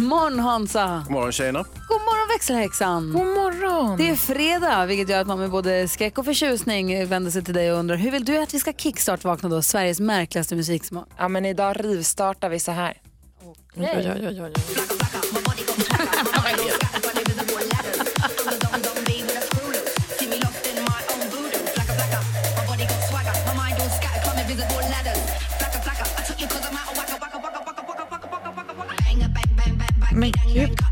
Morgon Hansa. God morgon tjejerna. God morgon växelhäxan. God morgon. Det är fredag, vilket gör att man med både skräck och förtjusning vänder sig till dig och undrar hur vill du att vi ska kickstart-vakna då? Sveriges märkligaste musiksmak. Ja, men idag rivstartar vi så här. Okay. Oj, oj,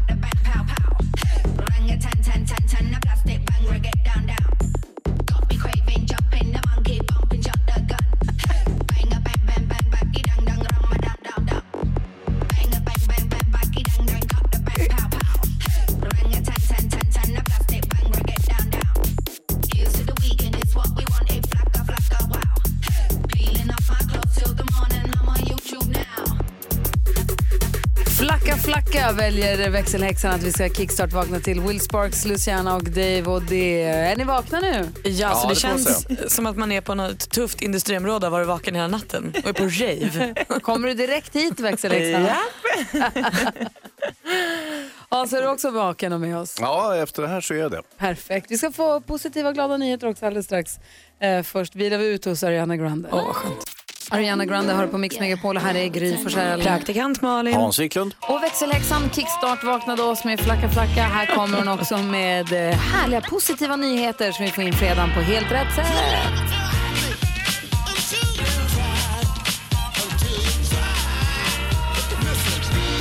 väljer växelhäxan att vi ska kickstart-vakna till Will Sparks, Luciana och Dave och det. Är ni vakna nu? Ja, så Ja, det, det man känns som att man är på något tufft industriområde och har varit vaken hela natten och är på rave. Kommer du direkt hit växelhäxan? Ja. Hans, är du också vaken och med oss? Ja, efter det här så är jag det. Perfekt. Vi ska få positiva glada nyheter också alldeles strax. Eh, först vilar vi ut hos Ariana Grande. Åh, vad skönt. Ariana Grande hör på Mix Megapol och här är Gry Forssell. Praktikant Malin. Hans Wiklund. Och växelhäxan Kickstart vaknade oss med Flacka Flacka. Här kommer hon också med eh, härliga positiva nyheter som vi får in fredagen på helt rätt sätt.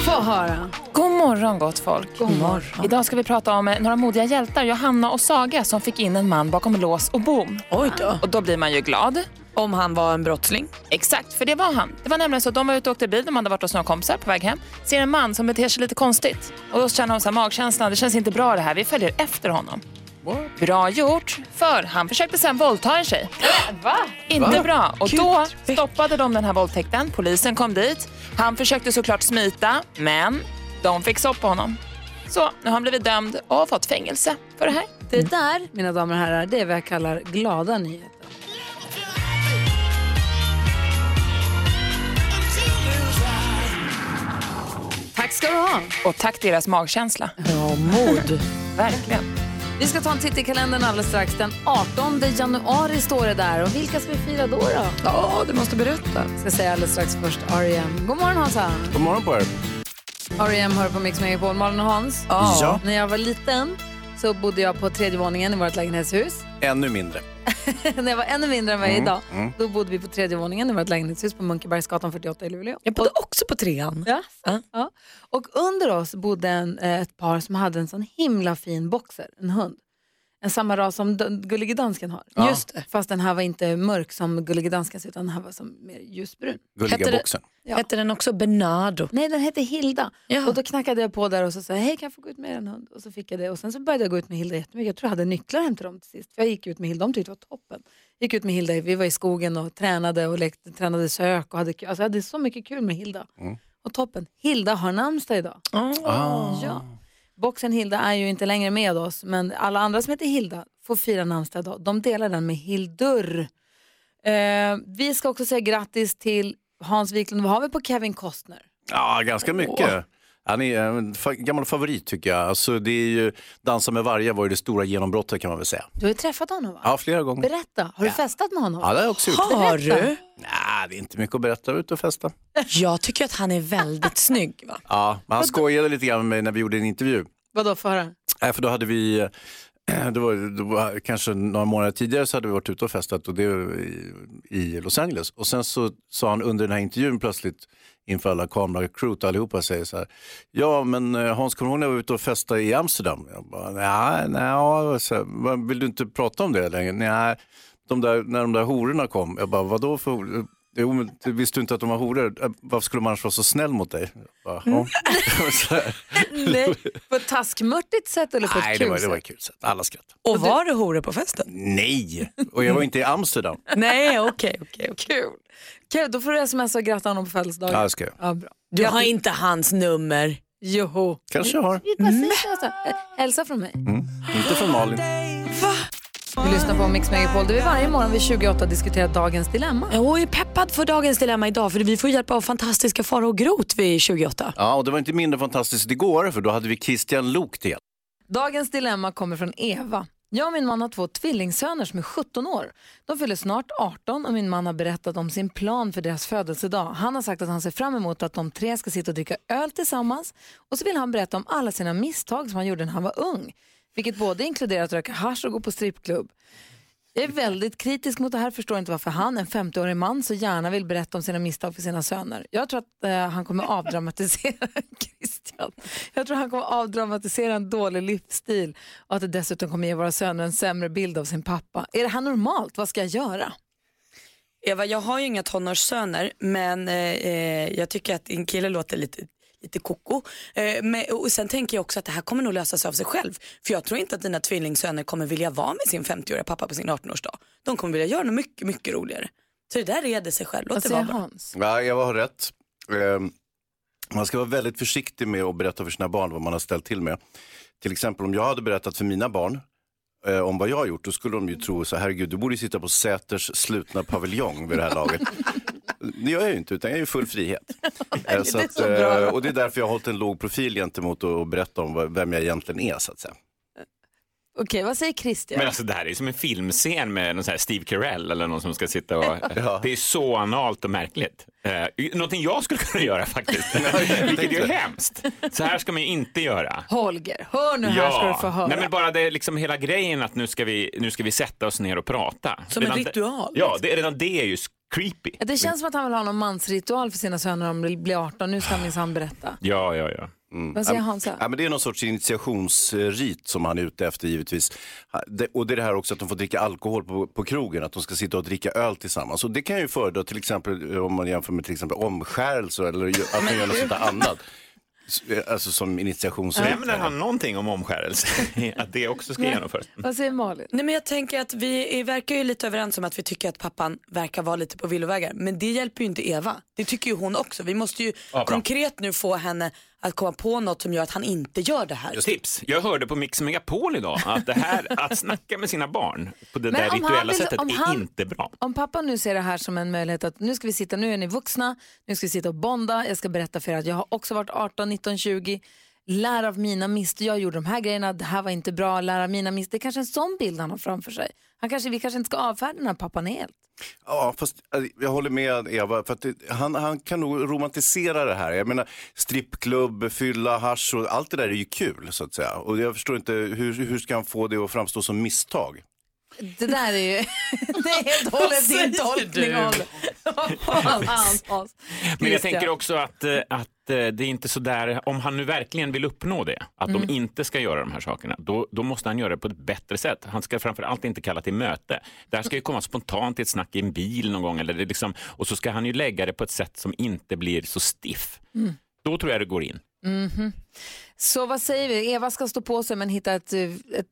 Få höra. God morgon gott folk. God morgon. Idag ska vi prata om eh, några modiga hjältar, Johanna och Saga som fick in en man bakom lås och bom. Oj då. Och då blir man ju glad. Om han var en brottsling. Exakt, för det var han. Det var nämligen så att de var ute och åkte bil, de hade varit hos några kompisar på väg hem. Ser en man som beter sig lite konstigt. Och då känner de så här, magkänslan, det känns inte bra det här, vi följer efter honom. Bra gjort, för han försökte sen våldta en tjej. Va? Inte bra. Och då stoppade de den här våldtäkten. Polisen kom dit. Han försökte såklart smita, men de fick stopp på honom. Så nu har han blivit dömd och fått fängelse för det här. Det där, mina damer och herrar, det är vad jag kallar glada nyheter. Tack ska du ha. Och tack deras magkänsla. Ja, mod. Verkligen. Vi ska ta en titt i kalendern alldeles strax. Den 18 januari står det där. Och vilka ska vi fira då? då? Ja, du måste berätta. Jag ska säga alldeles strax först R.E.M. God morgon Hansa. God morgon på er. R.E.M. hör på Mix Megapol. Malin och Hans. Ja. När jag var liten så bodde jag på tredje våningen i vårt lägenhetshus. Ännu mindre. När jag var ännu mindre än vad jag är Mm, idag, mm. då bodde vi på tredje våningen i vårt lägenhetshus på Munkebergsgatan 48 i Luleå. Jag bodde också på trean. Ja. Ja. Ja. Och under oss bodde en, eh, ett par som hade en sån himla fin boxer, en hund. En samma ras som Gullige Dansken har. Ja. Just det. Fast den här var inte mörk som Gullige Danskens utan den här var som mer ljusbrun. Gulliga Hette det- boxen. Ja. Hette den också Bernardo? Nej, den hette Hilda. Ja. Och då knackade jag på där och så sa jag, hej kan jag få gå ut med en hund? Och så fick jag det. Och sen så började jag gå ut med Hilda jättemycket. Jag tror jag hade nycklar hem till dem till sist. För jag gick ut med Hilda, de tyckte det var toppen. Gick ut med Hilda, vi var i skogen och tränade och lekte, tränade sök och hade kul. Alltså jag hade så mycket kul med Hilda. Mm. Och toppen, Hilda har namnsdag idag. Ah. Ja. Boxen Hilda är ju inte längre med oss, men alla andra som heter Hilda får fira namnsdag idag. De delar den med Hildur. Eh, vi ska också säga grattis till Hans Wiklund. Vad har vi på Kevin Costner? Ja, ganska mycket. Han är en fa- gammal favorit tycker jag. Alltså, det är ju, Dansa med vargar var ju det stora genombrottet kan man väl säga. Du har ju träffat honom va? Ja, flera gånger. Berätta, har du festat med honom? Ja, det har jag också gjort. Har du? Nej, det är inte mycket att berätta. Ut och festa. Jag tycker att han är väldigt snygg. Va? Ja, men han skojade lite grann med mig när vi gjorde en intervju. Vadå, för höra? Nej, för då hade vi, eh, det var, det var kanske några månader tidigare så hade vi varit ute och festat och det i, i Los Angeles. Och sen så sa han under den här intervjun plötsligt inför alla kameracrewt och allihopa säger så här. Ja men eh, Hans kommer du ihåg när jag var ute och festade i Amsterdam? Jag bara, nej, nej, så här, vill du inte prata om det längre? Nej, de där, när de där hororna kom. Jag bara, vadå för horor? Jo, men du visste du inte att de var horor? Äh, Varför skulle man annars vara så snäll mot dig? Bara, Mm. ja. Nej, på ett taskmörtigt sätt eller på Nej, ett det kul var, det var sätt? ett kul sätt. Alla skrattade. Och var det horor på festen? Nej, och jag var inte i Amsterdam. Nej, okej. okej. Kul. Kul, då får du smsa och gratta honom på födelsedagen. Ja, det ska jag. Ja, bra. Du har inte hans nummer. Joho. Kanske jag har. Alltså. Eh, Hälsa från mig. Inte från Malin. Vi lyssnar på Mix Megapol där vi varje morgon vid 28 diskuterar dagens dilemma. Jag är peppad för dagens dilemma idag för vi får hjälp av fantastiska Farao Groth vid 28. Ja, och det var inte mindre fantastiskt igår, för då hade vi Christian Lok till. Dagens dilemma kommer från Eva. Jag och min man har två tvillingsöner som är 17 år. De fyller snart 18 och min man har berättat om sin plan för deras födelsedag. Han har sagt att han ser fram emot att de tre ska sitta och dricka öl tillsammans och så vill han berätta om alla sina misstag som han gjorde när han var ung. Vilket både inkluderar att röka hasch och gå på strippklubb. Jag är väldigt kritisk mot det här, förstår inte varför han, en 50-årig man, så gärna vill berätta om sina misstag för sina söner. Jag tror att eh, han kommer avdramatisera Christian. Jag tror han kommer avdramatisera en dålig livsstil och att det dessutom kommer ge våra söner en sämre bild av sin pappa. Är det här normalt? Vad ska jag göra? Eva, jag har ju inga tonårssöner men eh, eh, jag tycker att din kille låter lite lite koko. Eh, men, och sen tänker jag också att det här kommer nog lösa sig av sig själv. För jag tror inte att dina tvillingsöner kommer vilja vara med sin 50-åriga pappa på sin 18-årsdag. De kommer vilja göra något mycket, mycket roligare. Så det där reder sig själv. Låt Vad det vara säger bra. Hans? Ja, jag har rätt. Ehm, Man ska vara väldigt försiktig med att berätta för sina barn vad man har ställt till med. Till exempel om jag hade berättat för mina barn eh, om vad jag har gjort, då skulle de ju tro så herregud, du borde sitta på Säters slutna paviljong vid det här laget. Det gör jag ju inte, utan jag är ju full frihet. Eh, så att, eh, och det är därför jag har hållit en låg profil gentemot att berätta om vem jag egentligen är, så att säga. Okej, vad säger Christian? Men alltså det här är som en filmscen med någon sån här Steve Carell eller någon som ska sitta och... Det är så analt och märkligt. Eh, någonting jag skulle kunna göra faktiskt. Vilket är ju hemskt. Så här ska man ju inte göra. Holger, hör nu här ska du få höra. Nej, men bara det är liksom hela grejen att nu ska vi, nu ska vi sätta oss ner och prata. Som en Redan- ritual, Ja, det, redan det är ju creepy. Ja, Det känns som att han vill ha någon mansritual för sina söner om de blir 18. Nu ska han minsann berätta. Ja, ja, ja. Vad säger Hansa? Ja, men det är någon sorts initiationsrit som han är ute efter givetvis. Och det är det här också att de får dricka alkohol på, på krogen, att de ska sitta och dricka öl tillsammans. Och det kan ju föredra till exempel om man jämför med till exempel omskärelse eller att man gör något sånt annat. Eh, Alltså som initiationsrit. Nämner han någonting om omskärelse? att det också ska genomföras? Vad säger Malin? Nej, men jag tänker att vi är, verkar ju lite överens om att vi tycker att pappan verkar vara lite på villovägar. Men det hjälper ju inte Eva. Det tycker ju hon också. Vi måste ju Ja, konkret nu få henne att komma på något som gör att han inte gör det här. Tips. Jag hörde på Mix Megapol idag att det här att snacka med sina barn på det Men där rituella vill- sättet är han- inte bra. Om pappa nu ser det här som en möjlighet att nu ska vi sitta, nu är ni vuxna, nu ska vi sitta och bonda, jag ska berätta för er att jag har också varit 18, 19, 20, lära av mina misstag, jag gjorde de här grejerna, det här var inte bra, lär av mina misstag. Det är kanske är en sån bild han har framför sig. Han kanske, vi kanske inte ska avfärda den här pappan helt. Ja, fast eh, jag håller med Eva, för att det, han, han kan nog romantisera det här. Jag menar, strippklubb, fylla, hasch och allt det där är ju kul så att säga. Och jag förstår inte, hur, hur ska han få det att framstå som misstag? Det där är ju, det är helt och hållet din tolkning av. Men jag tänker också att, eh, att eh, det är inte så där, om han nu verkligen vill uppnå det, att Mm. de inte ska göra de här sakerna, då, då måste han göra det på ett bättre sätt. Han ska framför allt inte kalla till möte. Det här ska ju komma spontant i ett snack i en bil någon gång, eller det liksom, och så ska han ju lägga det på ett sätt som inte blir så stiff. Mm. Då tror jag det går in. Mhm. Så vad säger vi? Eva ska stå på sig men hitta ett, eh, ett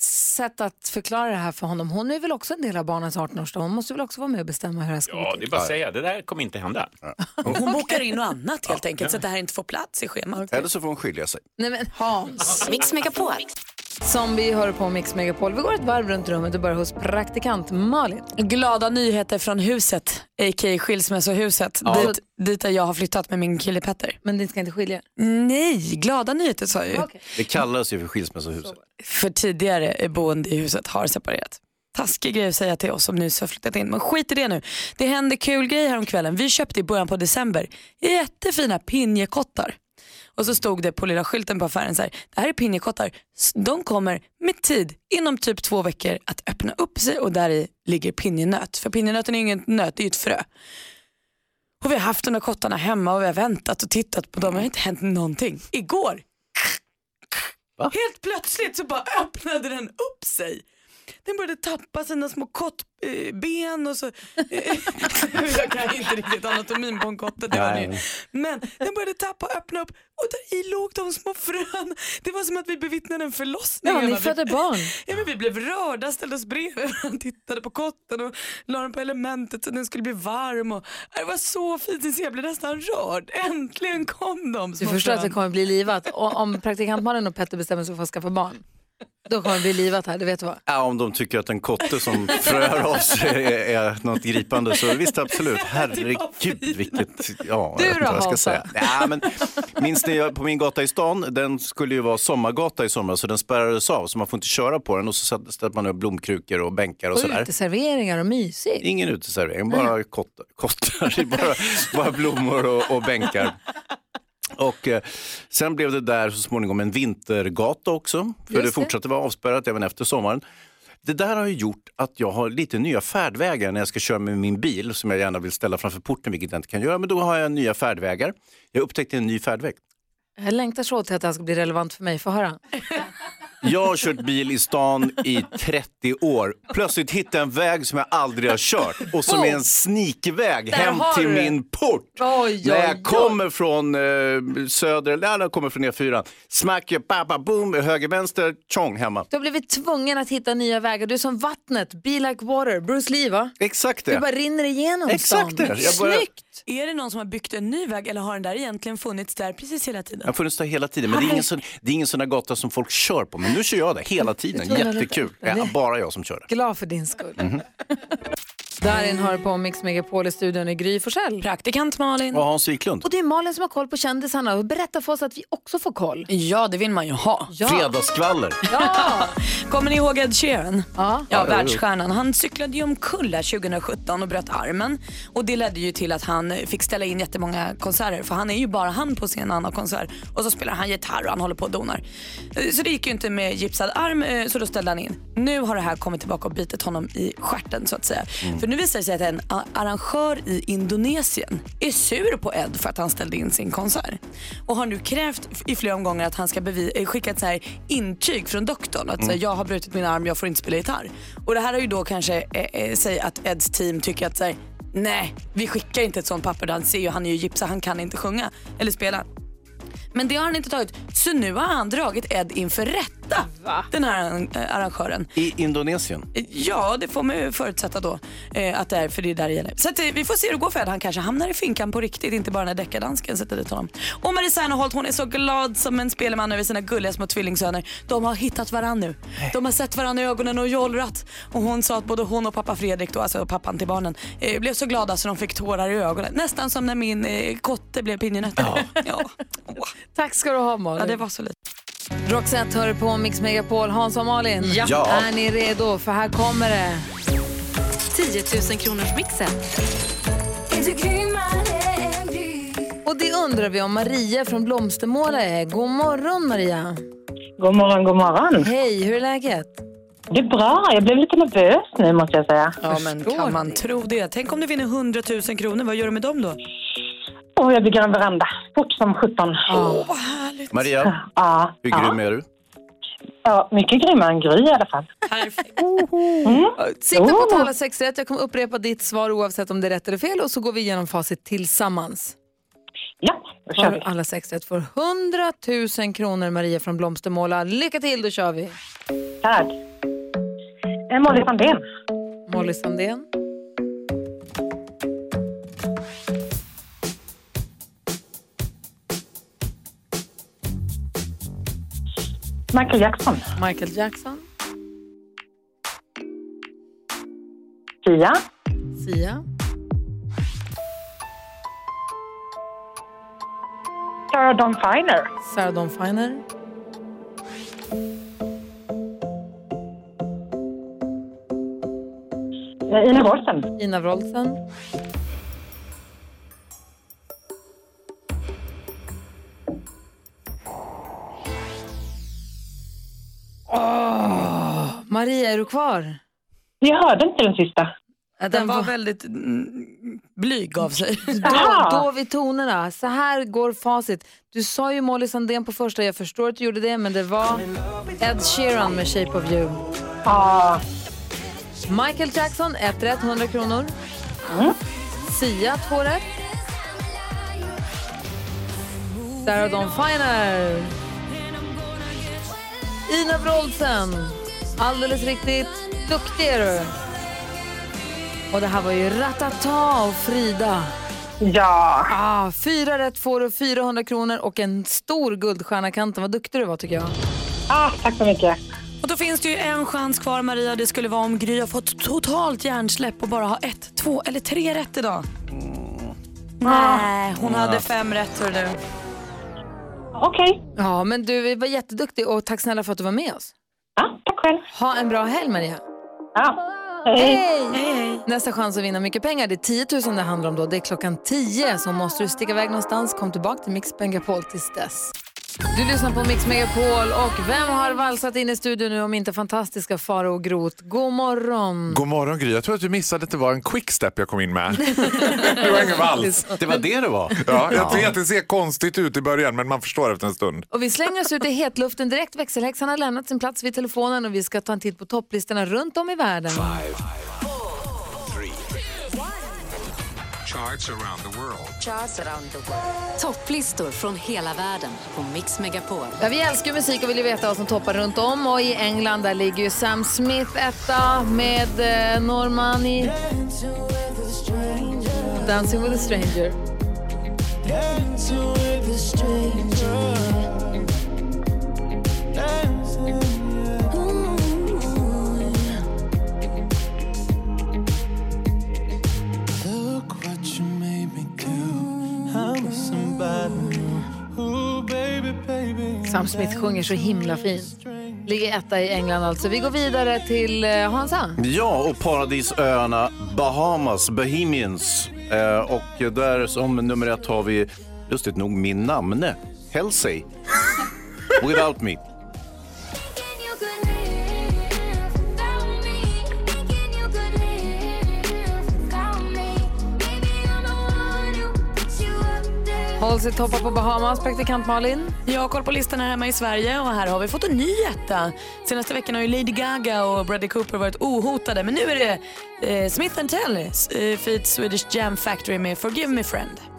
sätt att förklara det här för honom. Hon är väl också en del av barnens 18-årsdag. Hon måste väl också vara med och bestämma hur det här ska gå Ja, till. det är bara att säga, det där kommer inte hända. Hon bokar in något annat helt enkelt så att det här inte får plats i schemat. Eller så får hon skilja sig. Nej men Hans. Mix Megapol. Som vi hör på Mix Megapol. Vi går ett varv runt rummet och börjar hos praktikant Malin. Glada nyheter från huset, a.k.a. skilsmässohuset, dit, dit där jag har flyttat med min kille Petter. Men ni ska inte skilja? Nej, glada nyheter sa jag ju. Okej. Det kallas ju för skilsmässohuset. För tidigare boende i huset har separerat. Taskig grej att säga till oss som nyss har flyttat in. Men skit i det nu. Det hände kul grejer här om kvällen. Vi köpte i början på december jättefina pinjekottar. Och så stod det på lilla skylten på affären så här, det här är pinjekottar. De kommer med tid, inom typ två veckor, att öppna upp sig och där i ligger pinjenöt. För pinjenöten är ingen nöt, det är ju ett frö. Och vi har haft de där kottarna hemma och vi har väntat och tittat på dem. Det har inte hänt någonting. Igår, helt plötsligt så bara öppnade den upp sig. Den började tappa sina små kottben och så... jag kan inte riktigt anatomin på en kotte, det ni. Men den började tappa, öppna upp och där i låg de små frön. Det var som att vi bevittnade en förlossning. Ja, ni födde barn. Ja, men vi blev rörda, ställde oss bredvid varandra, tittade på kotten och la den på elementet så den skulle bli varm. Och, det var så fint, så jag blev nästan rörd. Äntligen kom de Du små förstår att det frön. kommer bli livat. Och om praktikantmannen och Petter bestämmer sig för att skaffa barn, då kommer det bli livat här, det vet du vad. Ja, om de tycker att en kotte som fröar av sig är, är något gripande så visst absolut. Herregud vilket, ja, Du jag vet inte vad jag ska säga. Ja, men, minns ni på min gata i stan, den skulle ju vara sommargata i sommar så den spärrades av så man får inte köra på den och så ställde man upp blomkrukor och bänkar och Och sådär. uteserveringar och mysigt. Ingen uteservering, bara kottar, kottar bara, bara blommor och, och bänkar. Och eh, sen blev det där så småningom en vintergata också, för Just det det. fortsatte vara avspärrat även efter sommaren. Det där har ju gjort att jag har lite nya färdvägar när jag ska köra med min bil som jag gärna vill ställa framför porten, vilket jag inte kan göra. Men då har jag nya färdvägar. Jag upptäckte en ny färdväg. Jag längtar så till att det här ska bli relevant för mig. Få höra. Jag har kört bil i stan i 30 år. Plötsligt hittade jag en väg som jag aldrig har kört och som är en snikväg Där hem har till du min port. Oj, När oj, jag kommer från eh, söder, eller när jag kommer från E4, smack, pappa, boom, höger, vänster, tjong hemma. Du har blivit tvungen att hitta nya vägar. Du är som vattnet, be like water. Bruce Lee va? Exakt Du det. bara rinner igenom Exakt stan. det. Jag börjar- Snyggt! Är det någon som har byggt en ny väg eller har den där egentligen funnits där precis hela tiden? Jag har funnits där hela tiden, men det är ingen, sån, det är ingen sån där gata som folk kör på. Men nu kör jag där hela tiden, jättekul. Ja, bara jag som kör. Glad för din skull. Mhm. Darin har på Mix Megapol i studion i Gry Forssell. Praktikant Malin. Och Hans Wiklund. Och det är Malin som har koll på kändisarna och berätta för oss att vi också får koll. Ja, det vill man ju ha. Ja. Fredagsskvaller. Ja. Kommer ni ihåg Ed Sheeran? Ja. Ja, världsstjärnan. Han cyklade ju omkull här 2017 och bröt armen. Och det ledde ju till att han fick ställa in jättemånga konserter. För han är ju bara han på scen när han har konsert. Och så spelar han gitarr och han håller på och donar. Eh, Så det gick ju inte med gipsad arm eh, så då ställde han in. Nu har det här kommit tillbaka och bitit honom i stjärten så att säga. För nu visar det sig att en arrangör i Indonesien är sur på Ed för att han ställde in sin konsert. Och har nu krävt i flera omgångar att han ska eh, skicka ett så här intyg från doktorn. Att säga, jag har brutit min arm, jag får inte spela gitarr. Och det här har ju då kanske, eh, eh, säg att Eds team tycker att så här, nej, vi skickar inte ett sånt papper han ser ju, han är ju gipsad, han kan inte sjunga eller spela. Men det har han inte tagit. Så nu har han dragit Ed inför rätta. Den här eh, arrangören. I Indonesien. Ja, det får man ju förutsätta då. Eh, att det är, för det är där det gäller. Så att, eh, vi får se hur det går för Ed. Han kanske hamnar i finkan på riktigt, inte bara när deckardansken sätter dit honom. Och Marie Serneholt, hon är så glad som en spelman över sina gulliga små tvillingsöner. De har hittat varandra nu. De har sett varandra i ögonen och jollrat. Och hon sa att både hon och pappa Fredrik, då, alltså pappan till barnen, eh, blev så glada så de fick tårar i ögonen. Nästan som när min eh, kotte blev pinjenötter. Ja. Åh. Tack ska du ha Malin. ja, det var så lite. Roxette hör på Mix Megapol. Hans och Malin, Ja. är ni redo? För här kommer det. 10 000 kronors mixen. Och det undrar vi om Maria från Blomstermåla är. God morgon Maria. God morgon, god morgon. Hej, hur är läget? Det är bra. Jag blev lite nervös nu måste jag säga. Ja, men kan man tro det? Tänk om du vinner 100 000 kronor, vad gör du med dem då? Och jag bygger en veranda. Fort som sjutton. vad härligt. Maria, Ja, hur ja. grym är du? ja, mycket grymmare än Gry i alla fall. Perfekt. Mm. Sikta på att tala sex rätt. Jag kommer upprepa ditt svar oavsett om det är rätt eller fel och så går vi igenom facit tillsammans. Ja, då kör Har vi. du alla sex rätt får 100 000 kronor Maria från Blomstermåla. Lycka till, då kör vi. Tack. Eh, Molly Sandén. Molly Sandén. Michael Jackson. Michael Jackson. Sia. Sia. Sarah Dawn Finer. Sarah Dawn Finer. Ina Wroldsen. Ina Wroldsen. Maria, är du kvar? Jag hörde inte den sista. Den var väldigt mm, blyg av sig. Då, då vi tonerna. Så här går facit. Du sa ju Molly Sandén på första. Jag förstår att du gjorde det, men det var Ed Sheeran med Shape of You. Ja. Michael Jackson, ett rätt, 100 kronor. Sia, två rätt. Sarah Dawn Finer. Ina Wroldsen. Alldeles riktigt. Duktig är du. Och det här var ju Ratata och Frida. Ja. Ah, fyra rätt får du, 400 kronor och en stor guldstjärna i kanten. Vad duktig du var tycker jag. Ah, tack så mycket. Och då finns det ju en chans kvar Maria. Det skulle vara om Gry har fått totalt hjärnsläpp och bara ha ett, två eller tre rätt idag. Nej, hon hade fem rätt hör du. Okej. Ja, men du var jätteduktig och tack snälla för att du var med oss. Ja, själv. Ha en bra helg Maria. Ja. Hej! Nästa chans att vinna mycket pengar, det är 10 000 det handlar om då. Det är klockan 10, så måste du sticka iväg någonstans. Kom tillbaka till Mix Megapol tills dess. Du lyssnar på Mix Megapol och vem har valsat in i studion nu om inte fantastiska Faro och Groth? God morgon! God morgon Gry. Jag tror att du missade att det var en quickstep jag kom in med. det var ingen vals. Det var det det var. Ja, jag vet, det ser konstigt ut i början men man förstår efter en stund. Och vi slänger oss ut i hetluften direkt. Växelhäxan har lämnat sin plats vid telefonen och vi ska ta en titt på topplistorna runt om i världen. Charts around the world. Topplistor från hela världen på Mix Megapol. Ja, vi älskar musik och vill ju veta vad som toppar runt om. Och i England där ligger ju Sam Smith etta med eh, Normani. Dancing with a stranger. Look Sam Smith sjunger så himla fint. Ligger etta i England alltså. Vi går vidare till eh, Hansa. Ja, och paradisöarna Bahamas, Bahamians. Eh, och där som nummer ett har vi, lustigt nog, min namne, Halsey. Without me. Halsey toppar på Bahamas. Praktikant Malin. Jag har koll på listan här hemma i Sverige och här har vi fått en ny etta. Senaste veckan har ju Lady Gaga och Bradley Cooper varit ohotade men nu är det eh, Smith Tell, eh, feat Swedish Jam Factory med Forgive Me Friend.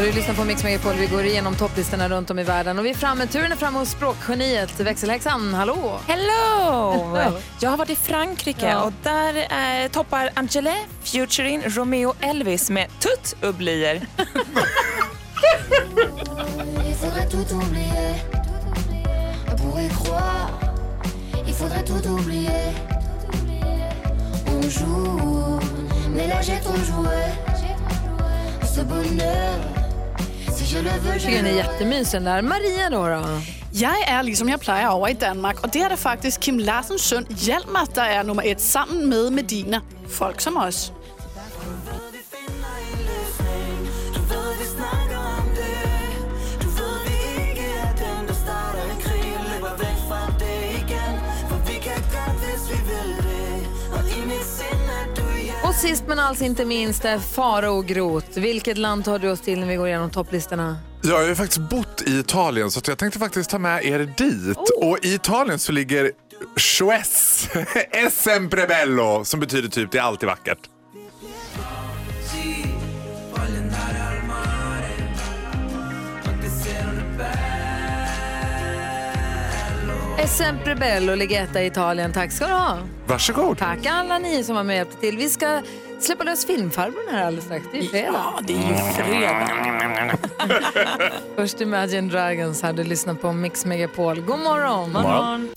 Du lyssnar på Mix Megapol. Vi går igenom topplistorna runt om i världen. Och vi är framme, turen är framme hos språkgeniet växelhäxan. Hallå! Hello! Jag har varit i Frankrike Ja. och där eh, toppar Angele featuring Romeo Elvis med tout oublier mais là j'ai trop joué. Ce bonheur, tycker den är jättemysig där. Maria då? då? Jeg er, ligesom jeg plejer, over i Danmark, og det er der faktisk Kim Larsens søn Hjalmar, der er nummer et sammen med Medina. Folk som os. Sist men alls inte minst är Faro och Groth. Vilket land tar du oss till när vi går igenom topplistorna? Jag har ju faktiskt bott i Italien så jag tänkte faktiskt ta med er dit. Och i Italien så ligger Suez, sempre bello, som betyder typ det är alltid vackert. Sempre bello ligger etta i Italien. Tack ska du ha. Varsågod. Tack alla ni som var med och hjälpte till. Vi ska släppa lös filmfarbrorn här alldeles strax. Det är ju fredag. Ja, det är ju fredag. Först Imagine Dragons här. Du lyssnar på Mix Megapol. God morgon. God morgon.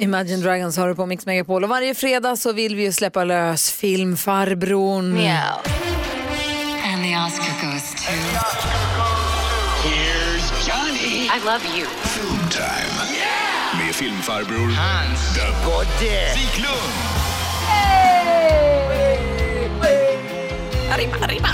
Imagine Dragons har du på Mix Megapol. Och varje fredag så vill vi ju släppa lös filmfarbrorn. Meow. And the Oscar goes to... Here's Johnny. I love you. Film time. Filmfarbror Hans Godde Wiklund. Arriba, arriba.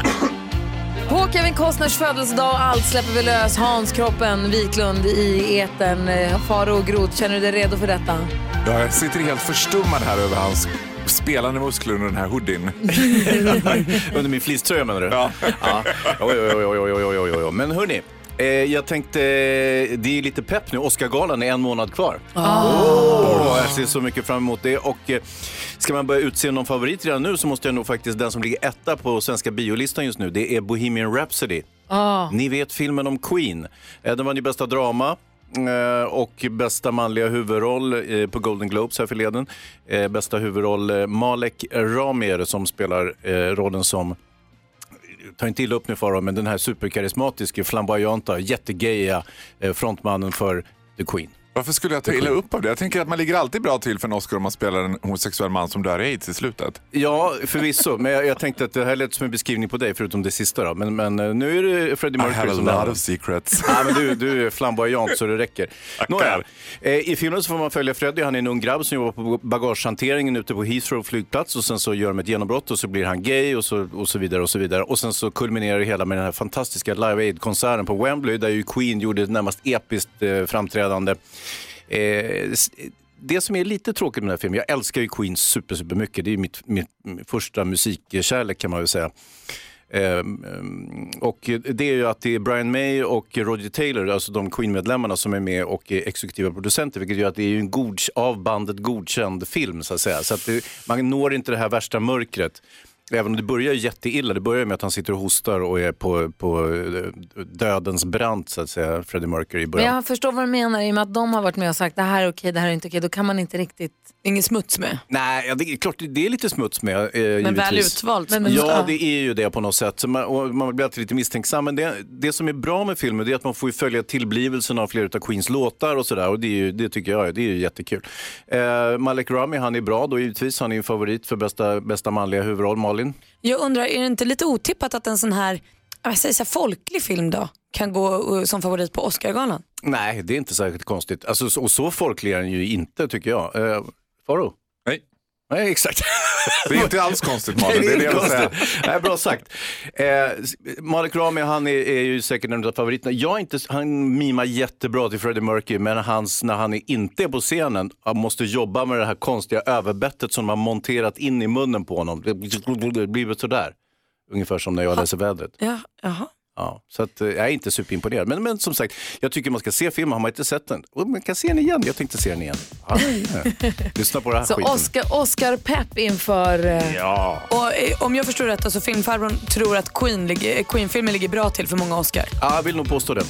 På Kevin Costners födelsedag och allt släpper vi lös Hans Kroppen Wiklund i eten. Faro och Groth, känner du dig redo för detta? Ja, jag sitter helt förstummad här över hans spelande muskler under den här hoodien. Under min fleecetröja menar du? Ja. ja. Oj, oj, oj, oj, oj, oj, oj, oj. Men hörni, eh, jag tänkte, det är lite pepp nu. Oscargalan är en månad kvar. Åh, jag ser så mycket fram emot det. Och eh, ska man börja utse någon favorit redan nu så måste jag nog faktiskt, den som ligger etta på svenska biolistan just nu, det är Bohemian Rhapsody. Ah. Ni vet filmen om Queen. Eh, Den vann ju bästa drama eh, och bästa manliga huvudroll eh, på Golden Globes här förleden. Bästa huvudroll Malek Rami är det som spelar rollen som ta inte illa upp nu Farao, men den här superkarismatiske, flamboyanta, jättegaya eh, frontmannen för The Queen. Varför skulle jag ta illa upp av det? Jag tänker att man ligger alltid bra till för en Oscar om man spelar en homosexuell man som dör i aids i slutet. Ja, förvisso. Men jag, jag tänkte att det här lät som en beskrivning på dig, förutom det sista. Då. Men, men eh, nu är det Freddie I Mercury have a som lot det of secrets. Ja, men du, du är flamboyant så det räcker. Nåja, eh, I filmen så får man följa Freddie. Han är en ung grabb som jobbar på bagagehanteringen ute på Heathrow flygplats och sen så gör de ett genombrott och så blir han gay och så, och så vidare och så vidare. Och sen så kulminerar det hela med den här fantastiska Live Aid-konserten på Wembley där ju Queen gjorde ett närmast episkt eh, framträdande. Eh, det som är lite tråkigt med den här filmen, jag älskar ju Queen super, super mycket. Det är mitt, mitt första musikkärlek kan man väl säga. Eh, mm, och det är ju att det är Brian May och Roger Taylor, alltså de Queen-medlemmarna som är med och är exekutiva producenter, vilket gör att det är en god, av bandet godkänd film så att säga. Så att det, man når inte det här värsta mörkret. Även om det börjar jätteilla, det börjar med att han sitter och hostar och är på, på eh, dödens brant så att säga, Freddie Mercury i Men början. jag förstår vad du menar, i och med att de har varit med och sagt det här är okej, det här är inte okej, då kan man inte riktigt... Ingen smuts med? Nej, ja, det är klart det är lite smuts med. Eh, Men väl givetvis. utvalt Men- smuts. Ja, det är ju det på något sätt. Så man, och man blir alltid lite misstänksam. Men det, det som är bra med filmen är att man får ju följa tillblivelsen av flera av Queens låtar och sådär. Och det, är ju, det tycker jag det är ju jättekul. Eh, Malek Rami, han är bra då givetvis. Han är ju favorit för bästa, bästa manliga huvudroll. Malin? Jag undrar, är det inte lite otippat att en sån här, jag säger så här folklig film då kan gå uh, som favorit på Oscargalan? Nej, det är inte särskilt konstigt. Alltså, så- och så folklig är den ju inte tycker jag. Eh, Faro? Nej. Exakt. Det är inte alls konstigt Malin, det är det jag vill säga. Nej, bra sagt. Eh, Malik Rami, han är, är ju säkert en av favoriterna. Jag är inte, han mimar jättebra till Freddie Mercury, men hans, när han är inte är på scenen, han måste jobba med det här konstiga överbettet som man monterat in i munnen på honom. Det blir sådär. Ungefär som när jag läser vädret. Ja, jaha. Ja, så att, eh, jag är inte superimponerad. Men, men som sagt, jag tycker man ska se filmen. Har man inte sett den, och man kan se den igen. Jag tänkte se den igen. Ja. Lyssna på det här Så skiten. Oscar, Oscar Pepp inför... eh, Ja. Och eh, om jag förstår rätt, alltså filmfarbrorn tror att Queen ligger, eh, Queen-filmen ligger bra till för många Oscar. ja, jag vill nog påstå det.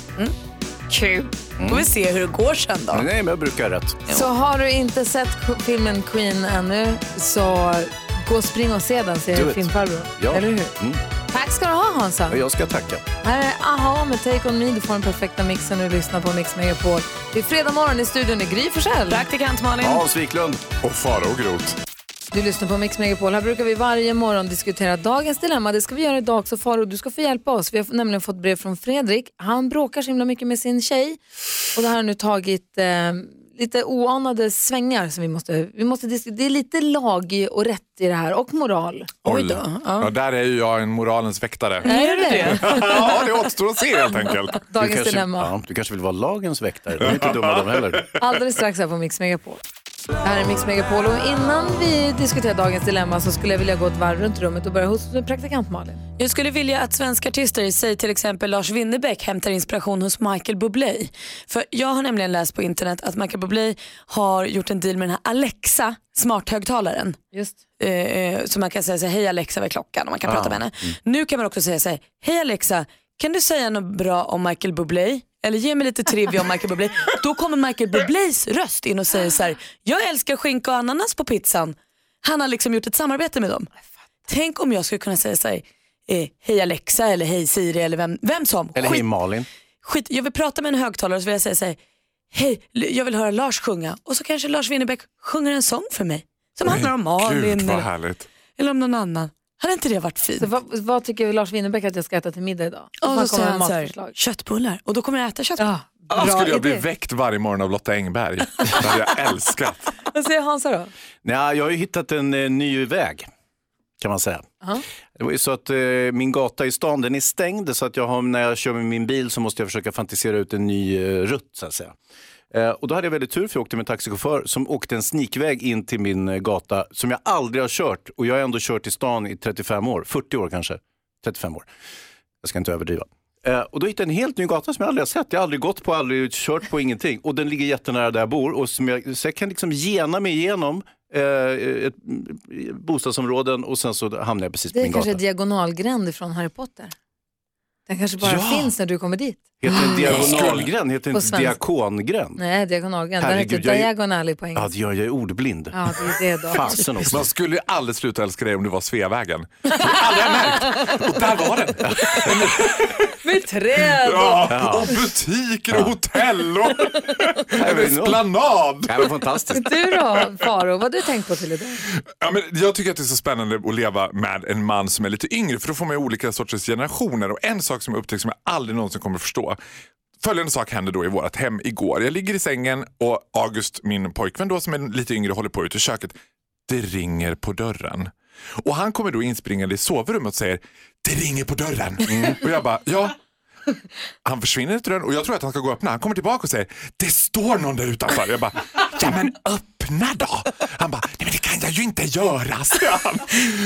Kul. Får vi se hur det går sen då. Nej, men jag brukar ha rätt. Så har du inte sett k- filmen Queen ännu så gå och spring och se den, Do säger it. filmfarbror. Ja. Eller hur? Mm. Ska du ha Hansa. Ja, Jag ska tacka. Här är Aha med Take On Me. Du får den perfekta mixen och lyssnar på Mix Megapol. Det är fredag morgon i studion i Gry Forssell. Praktikant Malin. Hans Wiklund. Och Farao Groth. Du lyssnar på Mix Megapol. Här brukar vi varje morgon diskutera dagens dilemma. Det ska vi göra idag också. Faro, du ska få hjälpa oss. Vi har nämligen fått brev från Fredrik. Han bråkar så himla mycket med sin tjej. Och det här har nu tagit eh, lite oanade svängar som vi måste, vi måste diskutera. Det är lite lag och rätt i det här och moral. Oj då. Ja, där är ju jag en moralens väktare. Är du det? ja, det återstår att se helt enkelt. Du Dagens kanske, dilemma. ja, du kanske vill vara lagens väktare. De är inte dumma de heller. Alldeles strax här på Mix Megapol. Det här är Mix Megapol och innan vi diskuterar dagens dilemma så skulle jag vilja gå ett varv runt rummet och börja hos praktikant Malin. Jag skulle vilja att svenska artister, säg till exempel Lars Winnerbäck, hämtar inspiration hos Michael Bublé. För jag har nämligen läst på internet att Michael Bublé har gjort en deal med den här Alexa, smarthögtalaren. Just. Eh, så man kan säga så hej Alexa vad är klockan och man kan Ja. prata med henne. Nu kan man också säga så hej Alexa, kan du säga något bra om Michael Bublé? Eller ge mig lite trivia om Michael Bublé. Då kommer Michael Bublés röst in och säger så här, jag älskar skinka och ananas på pizzan. Han har liksom gjort ett samarbete med dem. Tänk om jag skulle kunna säga så här, eh, hej Alexa eller hej Siri eller vem, vem som. Eller hej Malin. skit, jag vill prata med en högtalare och så vill jag säga så här, hej, jag vill höra Lars sjunga och så kanske Lars Winnerbäck sjunger en sång för mig. Som handlar om Malin Gud vad eller, härligt. eller om någon annan. Hade inte det varit fint? Så vad, vad tycker Lars Winnerbäck att jag ska äta till middag idag? Och kommer säger han så här, köttbullar och då kommer jag äta köttbullar. Ja, bra skulle jag bli idé. väckt varje morgon av Lotta Engberg. Det hade jag älskat. Vad säger Hansa då? Nej, jag har ju hittat en eh, ny väg, kan man säga. Ja. Det var ju så att eh, min gata i stan den är stängd så att jag har, när jag kör med min bil så måste jag försöka fantisera ut en ny eh, rutt så att säga. Eh, och då hade jag väldigt tur för jag åkte med en taxichaufför som åkte en snikväg in till min eh, gata som jag aldrig har kört. Och jag har ändå kört i stan i 35 år, 40 år kanske. 35 år. Jag ska inte överdriva. Eh, och då hittade jag en helt ny gata som jag aldrig har sett. Jag har aldrig gått på, aldrig kört på, ingenting. Och den ligger jättenära där jag bor. Och som jag, så jag kan liksom gena mig igenom ett, bostadsområden och sen så hamnar jag precis på Det är min kanske gata. är diagonalgränd från Harry Potter. Den kanske bara Ja. finns när du kommer dit. Heter den diagonalgränd? Heter den inte diakongränd? Nej, diagonalgränd. Den Herregud, heter jag är- diagon alley på Ja, engelska. det gör jag är ordblind. Ja, det är det då. Fasen också. Man skulle ju aldrig sluta älska dig om du var Sveavägen. Det har jag aldrig märkt. Och där var den. Med träd! Ja, och butiker och hotell och en esplanad. Det var fantastiskt. Du då, Faro, vad har du tänkt på till idag? Ja, men jag tycker att det är så spännande att leva med en man som är lite yngre för då får man ju olika sorters generationer och en sak som jag upptäckt som jag aldrig någonsin kommer att förstå. Följande sak hände då i vårt hem igår. Jag ligger i sängen och August, min pojkvän då som är lite yngre, håller på ute i köket. Det ringer på dörren. Och han kommer då inspringande i sovrummet och säger det ringer på dörren. Mm. Och jag bara ja. Han försvinner ut dörren och jag tror att han ska gå och öppna. Han kommer tillbaka och säger det står någon där utanför. Jag bara ja men öppna då. Han bara nej men det kan jag ju inte göra. säger han.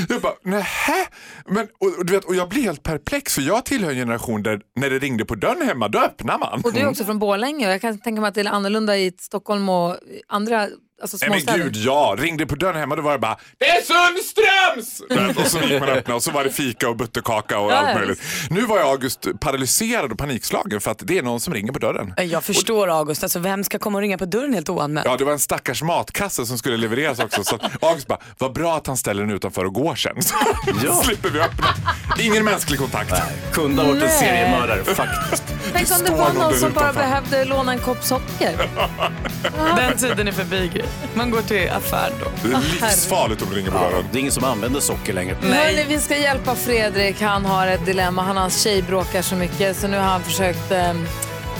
Jag bara nähä. Men, och, och, du vet, och jag blir helt perplex för jag tillhör en generation där när det ringde på dörren hemma då öppnar man. Och du är också från Borlänge och jag kan tänka mig att det är annorlunda i Stockholm och andra alltså Nej men gud ja, ringde på dörren hemma då var det bara Det är Sundströms! Och så gick man och öppnade och så var det fika och butterkaka och Ja, allt möjligt. Nu var jag August paralyserad och panikslagen för att det är någon som ringer på dörren. Jag förstår August, alltså, vem ska komma och ringa på dörren helt oanmält? Ja, det var en stackars matkasse som skulle levereras också. Så August bara, vad bra att han ställer den utanför och går sen. Så Ja. slipper vi öppna. Ingen mänsklig kontakt. Kunde ha varit en seriemördare, faktiskt. Tänk om det var någon som bara utanför. behövde låna en kopp socker. Den tiden är förbi Gry. Man går till affär då. Det är livsfarligt om det ringer på dörren. Det är ingen som använder socker längre. Hörrni, vi ska hjälpa Fredrik. Han har ett dilemma. Han och hans tjej bråkar så mycket så nu har han försökt... Eh,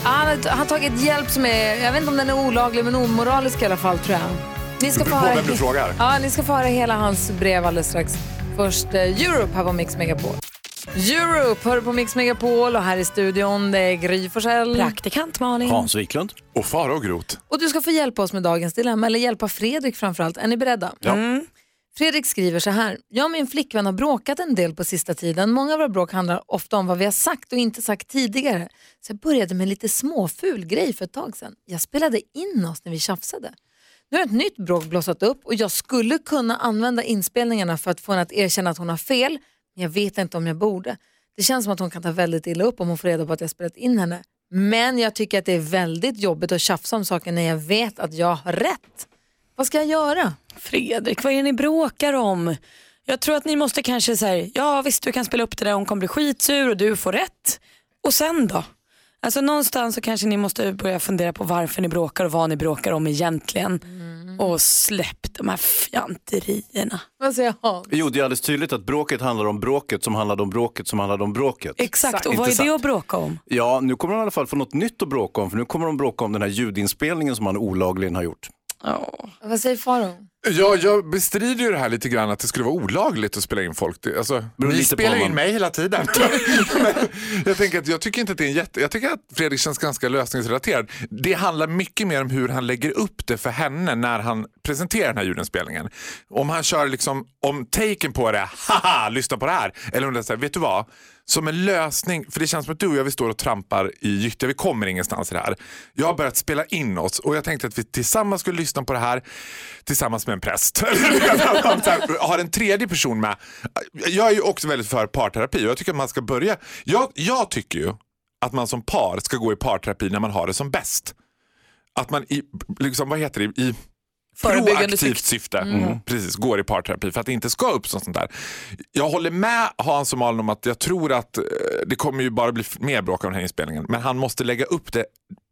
han, har, han har tagit hjälp som är, jag vet inte om den är olaglig men omoralisk i alla fall tror jag. Ni ska Det få beror på höra, vem du he- frågar. Ja, ni ska få höra hela hans brev alldeles strax. Först eh, Europe här på Mix Megapol. Europe hör på Mix Megapol och här i studion det är Gry Forssell. Praktikant Malin. Hans Wiklund. Och Fara och Grot. Och du ska få hjälpa oss med dagens dilemma, eller hjälpa Fredrik framförallt. Är ni beredda? Ja. Fredrik skriver så här. Jag och min flickvän har bråkat en del på sista tiden. Många av våra bråk handlar ofta om vad vi har sagt och inte sagt tidigare. Så jag började med en lite småful grej för ett tag sedan. Jag spelade in oss när vi tjafsade. Nu har ett nytt bråk blossat upp och jag skulle kunna använda inspelningarna för att få henne att erkänna att hon har fel. Men jag vet inte om jag borde. Det känns som att hon kan ta väldigt illa upp om hon får reda på att jag spelat in henne. Men jag tycker att det är väldigt jobbigt att tjafsa om saker när jag vet att jag har rätt. Vad ska jag göra? Fredrik, vad är det ni bråkar om? Jag tror att ni måste kanske säga, ja visst du kan spela upp det där, hon kommer bli skitsur och du får rätt. Och sen då? Alltså någonstans så kanske ni måste börja fundera på varför ni bråkar och vad ni bråkar om egentligen. Och släpp de här fjanterierna. Vad säger Hans? Jo, det är alldeles tydligt att bråket handlar om bråket som handlade om bråket som handlade om bråket. Exakt, och Inte vad är det att bråka om? Ja, nu kommer de i alla fall få något nytt att bråka om, för nu kommer de bråka om den här ljudinspelningen som han olagligen har gjort. Vad säger Faro? Ja, jag bestrider ju det här lite grann att det skulle vara olagligt att spela in folk. Det- Alltså, ni spelar om in mig hela tiden. Jag, tänker att jag tycker inte att det är en jätte... Jag tycker att Fredrik känns ganska lösningsrelaterad. Det handlar mycket mer om hur han lägger upp det för henne när han presenterar den här ljudinspelningen. Om han kör liksom, om taken på det, haha, lyssna på det här. Eller om det är så här, vet du vad? Som en lösning, för det känns som att du och jag vi står och trampar i gyttja, vi kommer ingenstans i det här. Jag har börjat spela in oss och jag tänkte att vi tillsammans skulle lyssna på det här tillsammans med en präst. Att så här, har en tredje person med. Jag är ju också väldigt för parterapi och jag tycker att man ska börja. Jag, jag tycker ju att man som par ska gå i parterapi när man har det som bäst. Att man i, liksom, vad heter det, i proaktivt syfte. syfte Mm. precis, går i parterapi för att det inte ska uppstå sånt där. Jag håller med Hans och Malin om att jag tror att eh, det kommer ju bara bli mer bråk av den här inspelningen. Men han måste lägga upp det.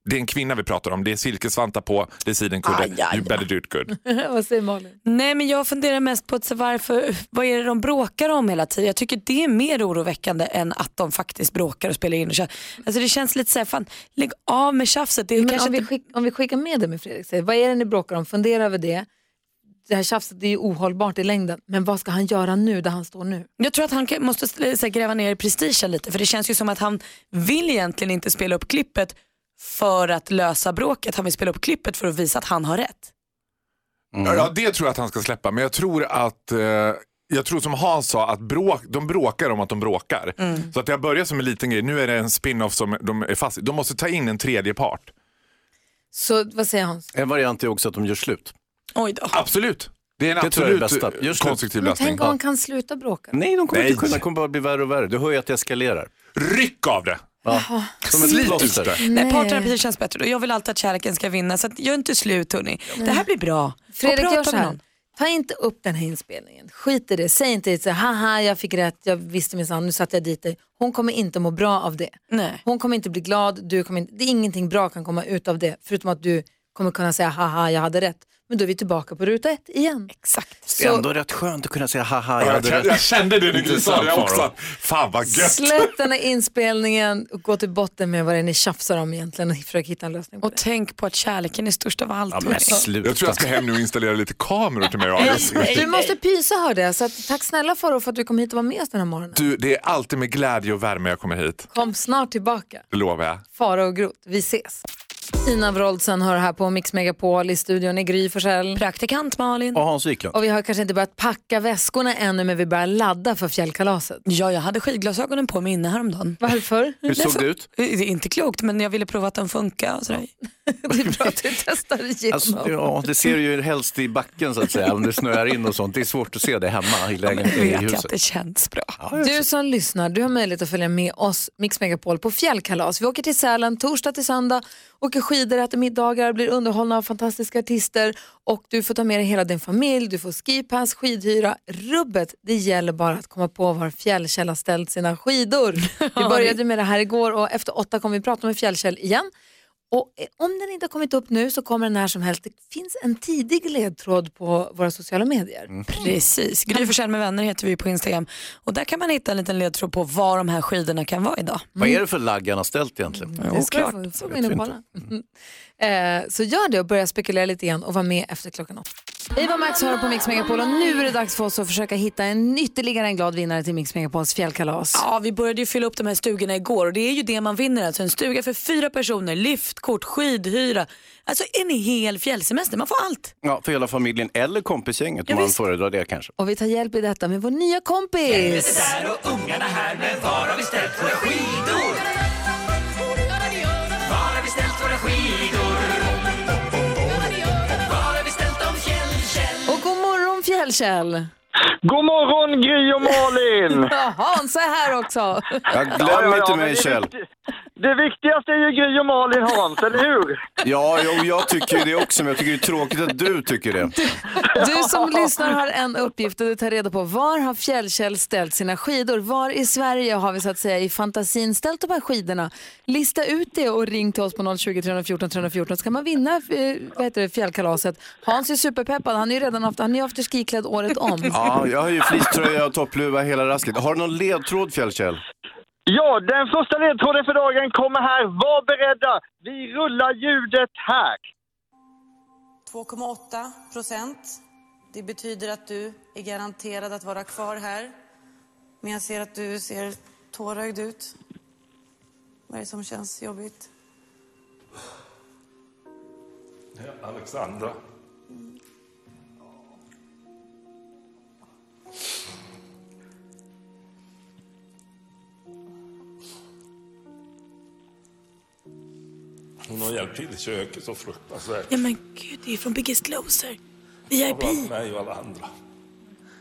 Det är en kvinna vi pratar om. Det är silkesvantar på, det är sidenkudde. Aj, aj, You better do it good. Vad säger Malin? Nej men jag funderar mest på att, så varför, vad är det de bråkar om hela tiden. Jag tycker det är mer oroväckande än att de faktiskt bråkar och spelar in och kör. Alltså det känns lite så här, fan lägg av med tjafset. Det är Men kanske om, vi inte... skick, om vi skickar med det med Fredrik, säger, vad är det ni bråkar om? Fundera över det. Det här tjafset det är ju ohållbart i längden, men vad ska han göra nu där han står nu? Jag tror att han måste gräva ner prestigen lite för det känns ju som att han vill egentligen inte spela upp klippet för att lösa bråket. Han vill spela upp klippet för att visa att han har rätt. Ja, ja, det tror jag att han ska släppa. Men jag tror att, eh, jag tror som Hans sa, att bråk, de bråkar om att de bråkar. Mm. Så att det har börjat som en liten grej. Nu är det en spin-off som de är fast i. De måste ta in en tredje part. Så vad säger Hans? En variant är också att de gör slut. Oj då. Absolut. Det är en Det tror jag är absolut bästa. Slut. konstruktiv Men lösning. tänk om man kan sluta bråka. Nej, de kommer Nej. inte kunna. Det kommer bara bli värre och värre. Du hör ju att det eskalerar. Ryck av det! Ja. Som ett plåster. Nej, parterapi känns bättre och jag vill alltid att kärleken ska vinna så att gör inte slut hörni. Det här blir bra. Fredrik, gör så här. Ta inte upp den här inspelningen. Skit i det. Säg inte så haha jag fick rätt, jag visste minsann, nu satte jag dit dig. Hon kommer inte må bra av det. Nej. Hon kommer inte bli glad, du kommer inte, det är ingenting bra kan komma ut av det. Förutom att du kommer kunna säga haha jag hade rätt. Men då är vi tillbaka på ruta ett igen. Exakt. Det är ändå rätt skönt att kunna säga haha, jag Jag, hade jag, rätt. jag kände det när du sa det också. Fan vad gött! Släpp den här inspelningen och gå till botten med vad det är ni tjafsar om egentligen och försök hitta en lösning på Och tänk på att kärleken är störst av allt. Ja, men sluta. Jag tror jag ska hem nu och installera lite kameror till mig och det. Du måste pysa hörde jag, så att, tack snälla Farao för att du kom hit och var med oss den här morgonen. Du, det är alltid med glädje och värme jag kommer hit. Kom snart tillbaka. Det lovar jag. Farao och Groth, vi ses. Ina Wroldsen hör här på Mix Megapol i studion i Gry Forssell. Praktikant Malin. Och Hans Wiklund. Och vi har kanske inte börjat packa väskorna ännu men vi börjar ladda för fjällkalaset. Ja, jag hade skidglasögonen på mig inne häromdagen. Varför? Hur såg det ut? Det är inte klokt men jag ville prova att de funkar. Och sådär. Det är bra att du testar igenom. Alltså, ja, det ser du ju helst i backen så att säga, om det snöar in och sånt. Det är svårt att se det hemma i lägenheten, i vet jag att huset. det känns bra. Du som lyssnar, du har möjlighet att följa med oss, Mix Megapol, på fjällkalas. Vi åker till Sälen torsdag till söndag, åker skidor, äter middagar, blir underhållna av fantastiska artister och du får ta med dig hela din familj, du får skipass, skidhyra. Rubbet, det gäller bara att komma på var Fjällkäll har ställt sina skidor. Vi började med det här igår och efter åtta kommer vi prata med Fjällkäll igen. Och eh, om den inte har kommit upp nu så kommer den när som helst. Det finns en tidig ledtråd på våra sociala medier. Mm. Precis. Gry Forssell med vänner heter vi på Instagram. Och där kan man hitta en liten ledtråd på var de här skidorna kan vara idag. Vad är det för lagg han har ställt egentligen? Det ska du få, få in och kolla. Eh, så gör det och börja spekulera lite igen och var med efter klockan åtta. Eva Max hör på Mix Megapol och nu är det dags för oss att försöka hitta en ytterligare en glad vinnare till Mix Megapols fjällkalas. Ja, vi började ju fylla upp de här stugorna igår och det är ju det man vinner. Alltså en stuga för fyra personer, liftkort, skidhyra. Alltså en hel fjällsemester, man får allt. Ja, för hela familjen eller kompisgänget Ja, om man visst. föredrar det kanske. Och vi tar hjälp i detta med vår nya kompis. och ungarna här, men var har vi ställt våra skidor? God morgon Fjällkäll. God morgon Gry och Malin! Ja, Hans är här också. Ja, glöm inte mig Kjell. Det, vikti- det viktigaste är ju Gry och Malin Hans, eller hur? Ja, jo, jag tycker ju det också, men jag tycker det är tråkigt att du tycker det. Du som lyssnar har en uppgift och du tar reda på var har Fjällkäll ställt sina skidor? Var i Sverige har vi så att säga i fantasin ställt de här skidorna? Lista ut det och ring till oss på 020 314 314 så kan man vinna eh, vad heter det, fjällkalaset. Hans är superpeppad, han är ju redan haft, han är afterskiklädd året om. Ja, jag har ju fleecetröja och toppluva hela rasket. Har du någon ledtråd Fjällkäll? Ja, den första ledtråden för dagen kommer här. Var beredda! Vi rullar ljudet här. 2,8 procent. Det betyder att du är garanterad att vara kvar här. Men jag ser att du ser tårögd ut. Vad är det som känns jobbigt? Alexandra. Hon har hjälpt till i köket så fruktansvärt. Ja men gud, det är från Biggest Loser. VIP. Bland mig och alla andra.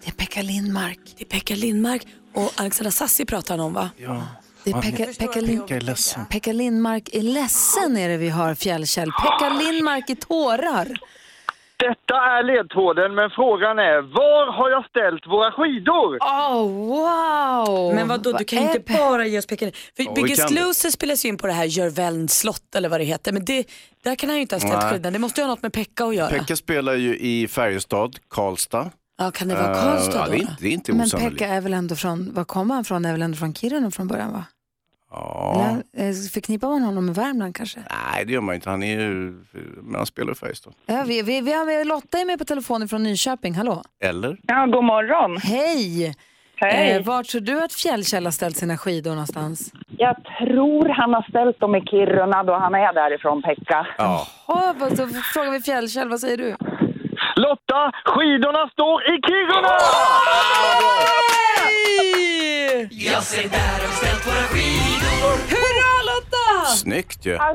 Det är Pekka Lindmark. Det är Pekka Lindmark och Alexandra Sassi pratar han om va? Ja. Det är Pekka, Pekka, Jag är ledsen. Pekka Lindmark är ledsen är det vi har Fjällkäll. Pekka Lindmark i tårar. Detta är ledtråden, men frågan är var har jag ställt våra skidor? Oh, wow! Men vadå, du kan ju inte bara ge oss Pekka För Ja, vi Biggest. Loser spelas ju in på det här Jörvelns slott eller vad det heter. Men det, där kan han ju inte ha ställt Nej. skidorna. Det måste ju ha något med Pekka att göra. Pekka spelar ju i Färjestad, Karlstad. Ja, kan det vara Eh, Karlstad ja, då? det, är inte, det är inte Men osannolikt. Pekka är väl ändå från, var kommer han från? Är väl ändå från Kiruna från början va? Ja. Eller, eh, förknippar man honom med Värmland kanske? Nej, det gör man inte. Han är ju... Men han spelar i Färjestad. Ja, vi, vi, vi har med Lotta är med på telefonen från Nyköping, hallå? Eller? Ja, god morgon. Hej! Hej. Eh, vart tror du att Fjällkäll har ställt sina skidor någonstans? Jag tror han har ställt dem i Kiruna då han är därifrån, Pekka. Ja. Oh, vad, så frågar vi Fjällkäll, vad säger du? Lotta, skidorna står i Kiruna! Jag ser där de ställt våra skidor. Snyggt ju. Ah,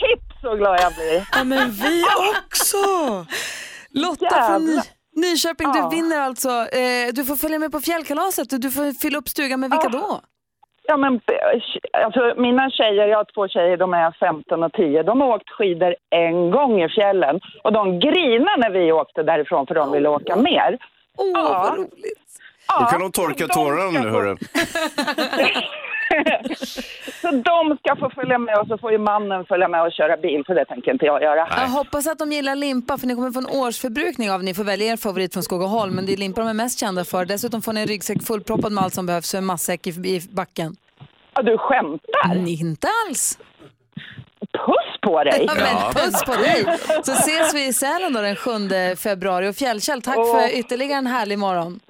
shit så glad jag blir. Ja, men vi också. Lotta från Ny- Jävlar. Nyköping, Ja. du vinner alltså. Eh, du får följa med på fjällkalaset och du får fylla upp stugan med vilka då? Ja, men, alltså, mina tjejer, jag har två tjejer, de är 15 och 10. De har åkt skidor en gång i fjällen och de grinade när vi åkte därifrån för de ville åka mer. Åh, ja. vad roligt. Då kan de torka tårarna nu hörru. Så de ska få följa med och så får ju mannen följa med och köra bil, för det tänker inte jag göra. Jag hoppas att de gillar limpa för ni kommer få en årsförbrukning av Ni får välja er favorit från Skogaholm men det är limpa de är mest kända för. Dessutom får ni en ryggsäck fullproppad med allt som behövs för en matsäck i, i backen. Ja, du skämtar? Inte alls. Puss på dig! Ja, men puss på dig. Så ses vi i Sälen då den 7 februari. Och Fjällkäll, tack Åh. för ytterligare en härlig morgon.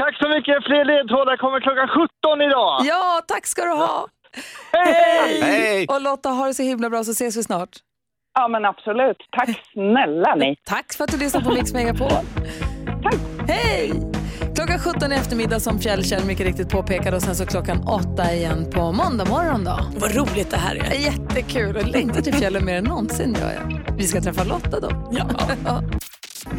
Tack så mycket. Fler ledtrådar kommer klockan 17 idag. Ja, tack ska du ha. Hej! Hej! Och Lotta, ha det så himla bra så ses vi snart. Ja, men absolut. Tack snälla ni. Tack för att du lyssnade på Mix Megapol. Tack. Hej! Klockan 17 i eftermiddag som Fjällkäll mycket riktigt påpekade och sen så klockan 8 igen på måndag morgon då. Vad roligt det här är. Jättekul och längtar till fjällen mer än någonsin gör jag. Vi ska träffa Lotta då. Ja.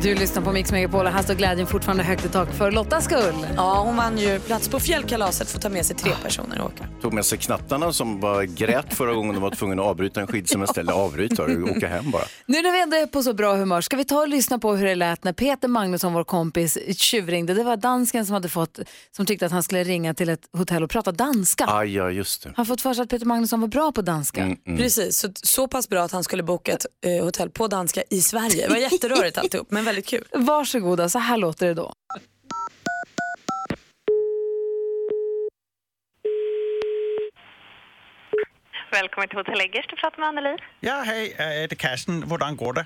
Du lyssnar på Mix Megapol och här står glädjen fortfarande högt i tak för Lottas skull. Ja, hon vann ju plats på fjällkalaset för att ta med sig tre personer och åka. Tog med sig knattarna som bara grät förra gången de var tvungna att avbryta en skidsemester. Eller avbryta, och åka hem bara. Nu när vi ändå är på så bra humör ska vi ta och lyssna på hur det lät när Peter Magnusson, vår kompis, tjuvringde. Det var dansken som hade fått, som tyckte att han skulle ringa till ett hotell och prata danska. Aj, ja, just det. Han fått för sig att Peter Magnusson var bra på danska. Mm, mm. Precis, så, så pass bra att han skulle boka ett eh, hotell på danska i Sverige. Det var jätterörigt alltihop, men väldigt kul. Varsågoda, så här låter det då. Välkommen till Hotell Eggers, du pratar med Anneli. Ja, hej, det er Carsten. Hvordan går det?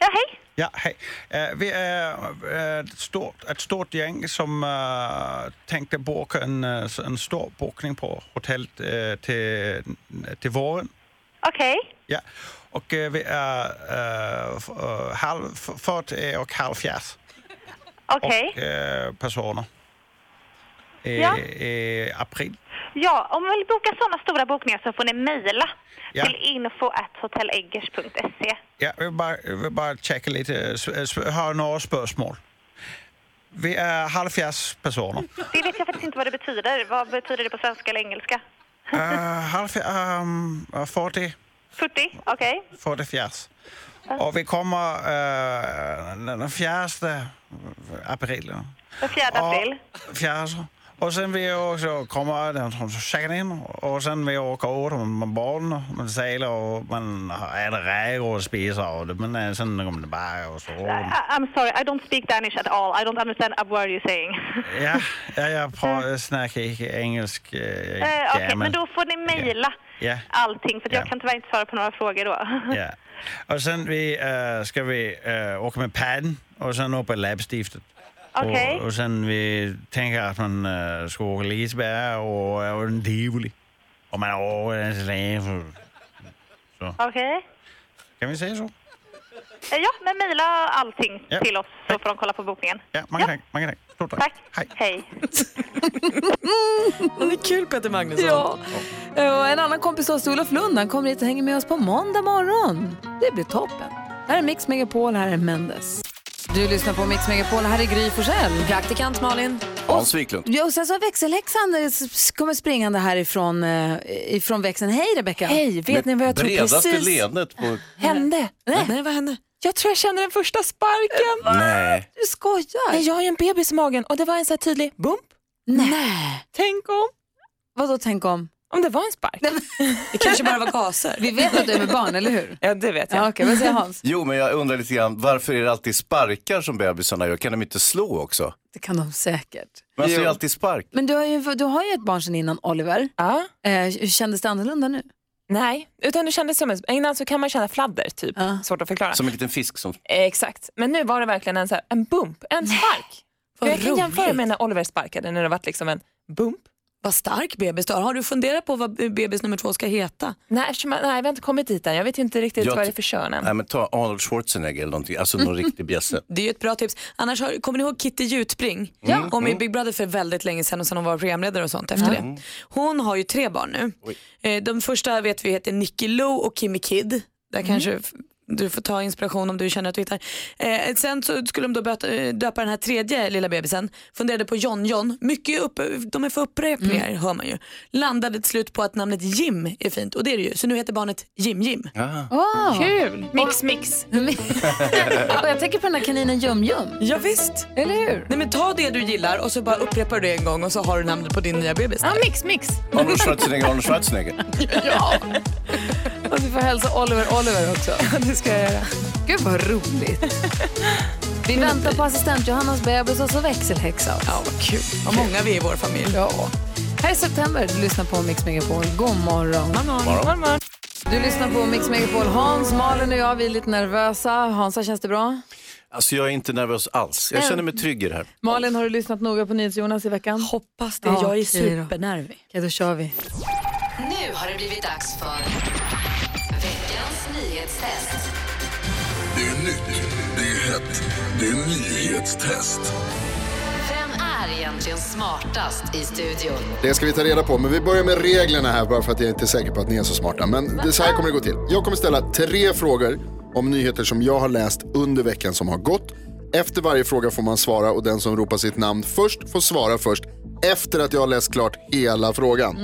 Ja, hej. Ja, hej. Øh, Vi er øh, et stort, et stort gäng som tänkte boka en, en stor bokning på hotellet øh, til, til våren. Okej. Ja, och øh, vi är f- øh, halv, f- 40 och halvfjerds Okej. och, øh, personer. I, Ja. I april. Ja, om man vill boka sådana stora bokningar så får ni mejla Ja. till info.hotelleggers.se. Ja, jag vill bara, jag vill bara checka lite, jag har några spörsmål. Vi är halvfjerds personer. Det vet jag faktiskt inte vad det betyder. Vad betyder det på svenska eller engelska? Uh, halvfjerds, um, 40, 40? Okej. 40 fjärds. Och vi kommer uh, den fjärde april. ja. Den 4 april. Fjärde. Och sen vi också kommer den som checkar in och sen vi åker ut med barn, man seglar och man äter räkor och spiser och det, men eh, sen kommer det bara och så. I, I'm sorry, I don't speak Danish at all. I don't understand a word you're saying. Ja, ja jag pratar, snackar inte engelsk. Eh, Eh, Okej, gammel. men då får ni mejla Ja. allting för jag kan tyvärr inte svara på några frågor då. Ja. Och sen vi, uh, ska vi uh, åka med padden och sen upp på läppstiftet. Okej. Och, och sen vi tänker att man uh, ska åka Liseberg och, och en tivoli. Och man åker en. Så. Okej. Kan vi säga så? Eh, Ja, men mejla allting Ja. till oss så får de kolla på bokningen. Ja, många tack. Många tack. Stort tack. Tack. Hej. Han är kul Peter Magnusson. Ja. Och en annan kompis oss, Olof Lund, han kommer hit och hänger med oss på måndag morgon. Det blir toppen. Här är Mix Megapol, här är Mendes. Du lyssnar på Mix Megapol, här är Gry Forssell. Praktikant Malin. Hans Wiklund. Ja, och sen så har växelhäxan eh, kommer springande härifrån eh, ifrån växeln. Hej Rebecka! Hej, vet ni vad jag tror Bredaste precis leendet på... hände? Nej. Nej, vad hände? Jag tror jag känner den första sparken. Nej. Du skojar? Nej, jag har ju en bebis i magen och det var en så här tydlig bump. Nej. Tänk om. Vadå tänk om? Om det var en spark. Det kanske bara var gaser. Vi vet att du är med barn, eller hur? Ja, det vet jag. Ja, Okej, vad säger Hans? Jo, men jag undrar lite grann, varför är det alltid sparkar som bebisarna gör? Kan de inte slå också? Det kan de säkert. Man ser ju alltid spark. Men du har ju, du har ju ett barn sedan innan, Oliver. Ja. Eh, kändes det annorlunda nu? Nej, utan det kändes som en, innan så kan man känna fladder, typ. Svårt att förklara. Som en liten fisk som... Eh, Exakt, men nu var det verkligen en, så här, en bump, en spark. Vad jag kan jämföra roligt. med när Oliver sparkade när det varit liksom en bump. Vad stark bebis du har. Har du funderat på vad bebis nummer två ska heta? Nej, nej, vi har inte kommit dit än. Jag vet inte riktigt Jag vad det är för kön än. Nej, men ta Arnold Schwarzenegger eller någonting, alltså någon riktig bjässe. Det är ju ett bra tips. Annars har, kommer ni ihåg Kitty Jutbring? Ja. Hon var i Mm. Big Brother för väldigt länge sedan och sen hon var programledare och sånt efter Mm. det. Hon har ju tre barn nu. Eh, De första vet vi heter Nicky Lou och Kimmy Kid. Där kanske f- du får ta inspiration om du känner att du hittar. Eh, sen så skulle de då böta, eh, döpa den här tredje lilla bebisen. Funderade på John John. Mycket upp, de är för upprepningar hör man ju. Landade till slut på att namnet Jim är fint och det är det ju. Så nu heter barnet Jim Jim. Åh. Kul! Mix mix. och jag tänker på den här kaninen Jum Jum. Ja, visst. Eller hur? Nej men ta det du gillar och så bara upprepar du det en gång och så har du namnet på din nya bebis. Ja, mix mix. Arnold Schwarzenegger, Arnold Schwarzenegger. ja. Och du får hälsa Oliver Oliver också. det ska jag göra. Gud vad roligt. Vi väntar på assistent Johannas bebis och så växelhäxa. Ja, vad kul. Vad många vi är i vår familj. Ja. Här är September. Du lyssnar på Mix Megapol. God morgon. morgon. morgon. Du lyssnar på Mix Megapol. Hans, Malin och jag vi är lite nervösa. Hansa, känns det bra? Alltså jag är inte nervös alls. Jag känner mig trygg i det här. Malin, har du lyssnat noga på NyhetsJonas i veckan? Hoppas det. Jag är supernervig. Okej, då kör vi. Nu har det blivit dags för nyhetstest. Det är nytt, det är hett, det är nyhetstest. Vem är egentligen smartast i studion? Det ska vi ta reda på, men vi börjar med reglerna här bara för att jag inte är säker på att ni är så smarta. Men det, så här kommer det gå till. Jag kommer ställa tre frågor om nyheter som jag har läst under veckan som har gått. Efter varje fråga får man svara och den som ropar sitt namn först får svara först efter att jag har läst klart hela frågan.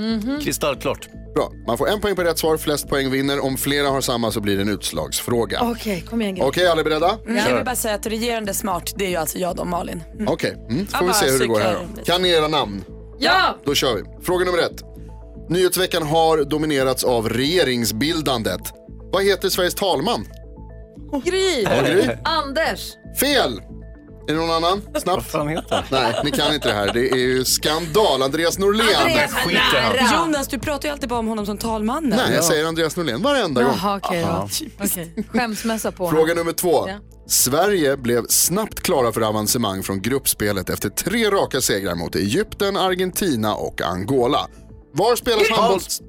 Kristallklart. Bra, man får en poäng på rätt svar, flest poäng vinner. Om flera har samma så blir det en utslagsfråga. Okej, kom igen. Okej, alla är beredda? Mm. Jag vill bara säga att regerande smart, det är ju alltså jag då, Malin. Mm. Okej, mm, får vi bara se hur det går här då. Kan ni era namn? Ja! Då kör vi. Fråga nummer ett. Nyhetsveckan har dominerats av regeringsbildandet. Vad heter Sveriges talman? Gry. Gry. Anders. Fel! Är det någon annan? Snabbt. Vad fan heter han? Nej, ni kan inte det här. Det är ju skandal. Andreas Norlén. Andreas, skit i han. Jonas, du pratar ju alltid bara om honom som talmannen. Nej, jag säger Andreas Norlén varenda gång. Jaha, okej då. Okej. Skämsmässa på Fråga honom. nummer två. Ja. Sverige blev snabbt klara för avancemang från gruppspelet efter tre raka segrar mot Egypten, Argentina och Angola. Var spelas handbolls...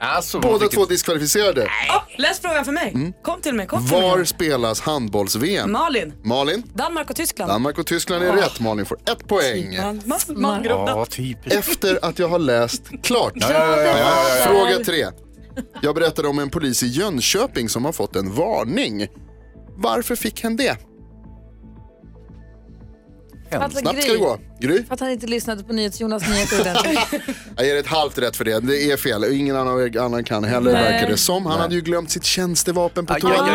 Alltså, Båda två diskvalificerade. Oh, läs frågan för mig. Kom till mig. Kom till Var mig. spelas handbolls-VM? Malin. Malin? Danmark och Tyskland. Danmark och Tyskland är Åh. rätt. Malin får ett poäng. Man, Efter att jag har läst klart. Ja, ja, ja, ja, ja, ja. Fråga tre. Jag berättade om en polis i Jönköping som har fått en varning. Varför fick han det? Alltså, Snabbt ska det gå. Gry? För att han inte lyssnade på NyhetsJonas nyheter ordentligt. Jag ger ett halvt rätt för det. Det är fel. Ingen annan, annan kan heller Nej. verkar det som. Han hade ju glömt sitt tjänstevapen på toaletten.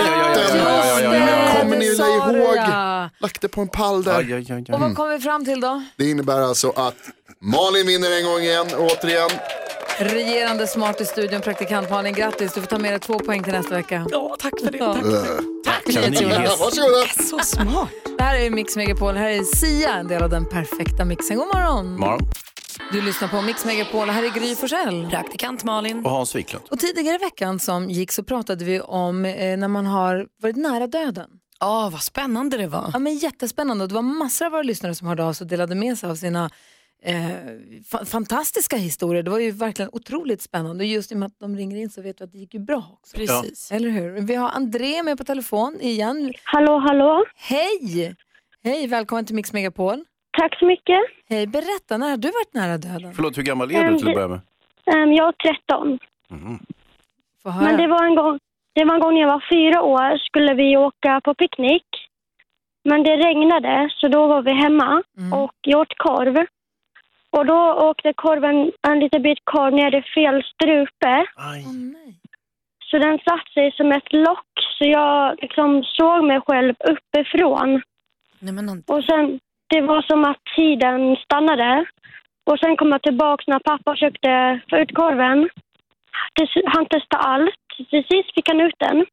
Kommer ni ihåg? Lagt det på en pall där. Aj, aj, aj, aj. Och vad kom vi fram till då? Det innebär alltså att Malin vinner en gång igen, återigen. Regerande smart i studion, praktikant Malin. Grattis, du får ta med dig två poäng till nästa vecka. Ja, tack för det. Ja. Tack. NyhetsJonas. Varsågoda. Så smart. Det här är Mix Megapol, här är Sia, en del av den perfekta mixen. God morgon! Morgon. Du lyssnar på Mix Megapol, här är Gry Forssell. Praktikant Malin. Och Hans Wiklund. Och tidigare i veckan som gick så pratade vi om eh, när man har varit nära döden. Ja, vad spännande det var. Ja, men jättespännande och det var massor av våra lyssnare som hörde av sig och delade med sig av sina eh, fa- fantastiska historier. Det var ju verkligen otroligt spännande och just i och med att de ringer in så vet vi att det gick ju bra också. Precis. Eller hur? Vi har André med på telefon igen. Hallå, hallå. Hej! Hej, välkommen till Mix Megapol. Tack så mycket. Hej, berätta, när har du varit nära döden? Förlåt, hur gammal är du till att börja med? Ehm, jag är 13. Få höra. Men det var, en gång, det var en gång när jag var fyra år skulle vi åka på picknick. Men det regnade så då var vi hemma och jag åt korv. Och då åkte korven, en liten bit korv ner i fel strupe. Så den satte sig som ett lock så jag liksom såg mig själv uppifrån. Nej, men, Och sen, det var som att tiden stannade. Och sen kom jag tillbaka när pappa försökte få ut korven. Han testade allt. Till sist fick han ut den.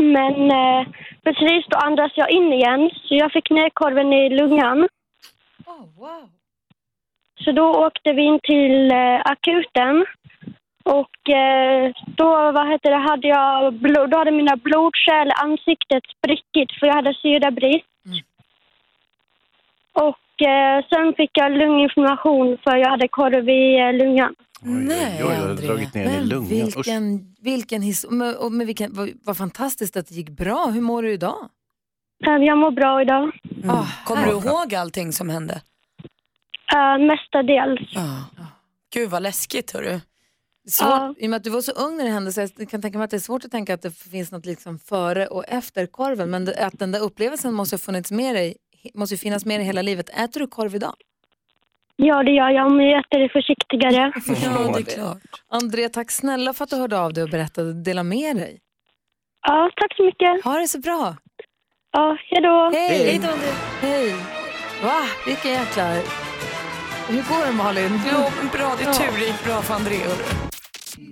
Men eh, precis då andades jag in igen, så jag fick ner korven i lungan. Så då åkte vi in till eh, akuten. Och eh, då vad heter det, hade jag blod, då hade mina blodkärl i ansiktet sprickit för jag hade syrabrist. Och eh, sen fick jag lunginflammation för jag hade korv i eh, lungan. Nej, oj, jag har Andrea. dragit ner den i Men lungan. Vilken, vilken his- men, och, men vilken, vad, vad fantastiskt att det gick bra. Hur mår du idag? Jag mår bra idag. Kommer du ihåg allting som hände? Uh, mestadels. Gud vad läskigt hörru. Svårt, I och med att du var så ung när det hände så jag kan tänka mig att det är svårt att tänka att det finns något liksom före och efter korven. Men att den där upplevelsen måste ha funnits med dig, måste ju finnas med dig hela livet. Äter du korv idag? Ja, det gör jag, men jag äter det försiktigare. Ja, det är klart. Andrea, tack snälla för att du hörde av dig och berättade och delade med dig. Ja, tack så mycket. Ha det så bra. Ja, hejdå. Hej! Hej då, Andrea. Hej! Va? Vilken jäkla... Hur går det Malin? Jo, bra. Det är tur det gick bra för André. hörru.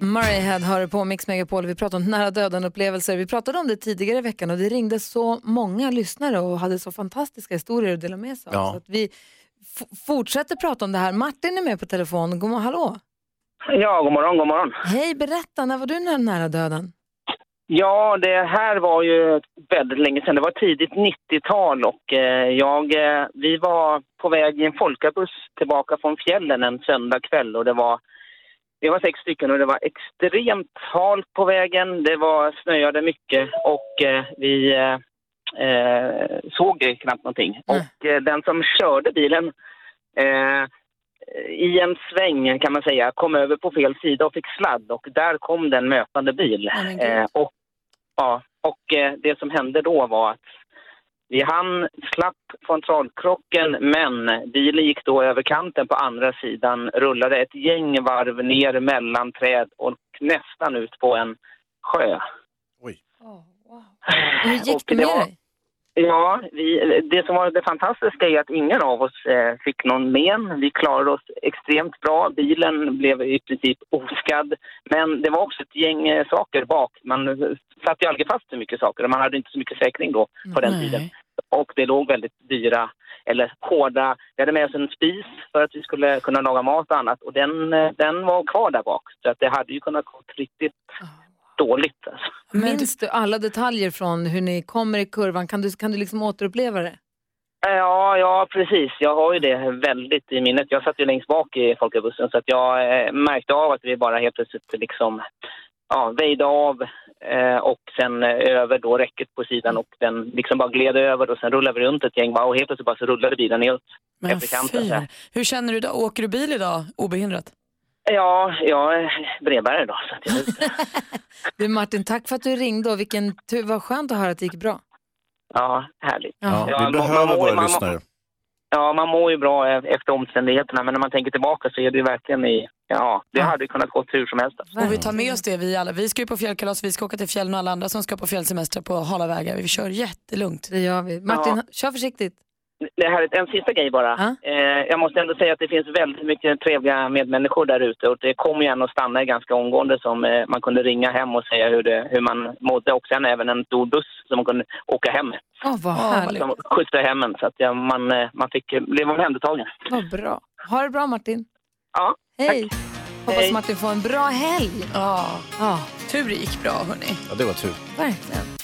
Murrayhead har du på Mix Megapol. Vi pratade om nära döden-upplevelser. Vi pratade om det tidigare i veckan och det ringde så många lyssnare och hade så fantastiska historier att dela med sig av. Ja. Så att vi fortsätter prata om det här. Martin är med på telefon. God morgon, hallå! Ja, god morgon, god morgon. Hej, berätta, när var du nära, nära döden? Ja, det här var ju väldigt länge sedan. Det var tidigt 90-tal och eh, jag, eh, vi var på väg i en folkabuss tillbaka från fjällen en söndagkväll och det var, vi var sex stycken och det var extremt halt på vägen. Det var snöade mycket och eh, vi eh, såg knappt någonting. Och eh, den som körde bilen eh, i en sväng kan man säga kom över på fel sida och fick sladd och där kom den mötande bil. Eh, och ja, och eh, det som hände då var att vi hann slapp frontalkrocken men bilen gick då över kanten på andra sidan, rullade ett gäng varv ner mellan träd och nästan ut på en sjö. Hur gick det med dig? Ja, vi, det som var det fantastiska är att ingen av oss eh, fick någon men. Vi klarade oss extremt bra. Bilen blev i princip oskadd. Men det var också ett gäng eh, saker bak. Man satt ju aldrig fast så mycket saker och man hade inte så mycket säkring då på den tiden. Och det låg väldigt dyra, eller hårda, vi hade med oss en spis för att vi skulle kunna laga mat och annat. Och den, eh, den var kvar där bak. Så att det hade ju kunnat gå riktigt dåligt. Alltså. Minns du alla detaljer från hur ni kommer i kurvan? Kan du, kan du liksom återuppleva det? Ja, ja, precis. Jag har ju det väldigt i minnet. Jag satt ju längst bak i folkabussen så att jag eh, märkte av att vi bara helt plötsligt liksom ja, väjde av eh, och sen eh, över då räcket på sidan och den liksom bara gled över och sen rullade vi runt ett gäng bara, och helt plötsligt bara så rullade bilen ner efter kanten. Hur känner du idag? Åker du bil idag obehindrat? Ja, jag är brevbärare då. Så jag, Du Martin, tack för att du ringde och vilken tur, vad skönt att höra att det gick bra. ja, härligt. Ja, Ja, vi man- behöver man våra man- lyssnare. Ja, man mår ju bra e- efter omständigheterna men när man tänker tillbaka så är det ju verkligen i, ja, det hade ju kunnat gå hur som helst. Och vi tar med oss det vi alla. Vi ska ju på fjällkalas, vi ska åka till fjällen och alla andra som ska på fjällsemester på hala vägar. Vi kör jättelugnt. Det gör vi. Martin, Ja. kör försiktigt. Det här är en sista grej bara. Eh, jag måste ändå säga att det finns väldigt mycket trevliga medmänniskor där ute och det kommer gärna att stanna i ganska omgående som eh, man kunde ringa hem och säga hur, det, hur man mådde och sen även en stor buss som man kunde åka hem med. Åh, vad härligt. Som skjutsade hem en så att ja, man, eh, man fick bli omhändertagen. Vad bra. Ha det bra Martin. Ja, Hej. Hoppas Hej. Martin får en bra helg. Ja, ja. tur det gick bra hörni. Ja, det var tur. Verkligen.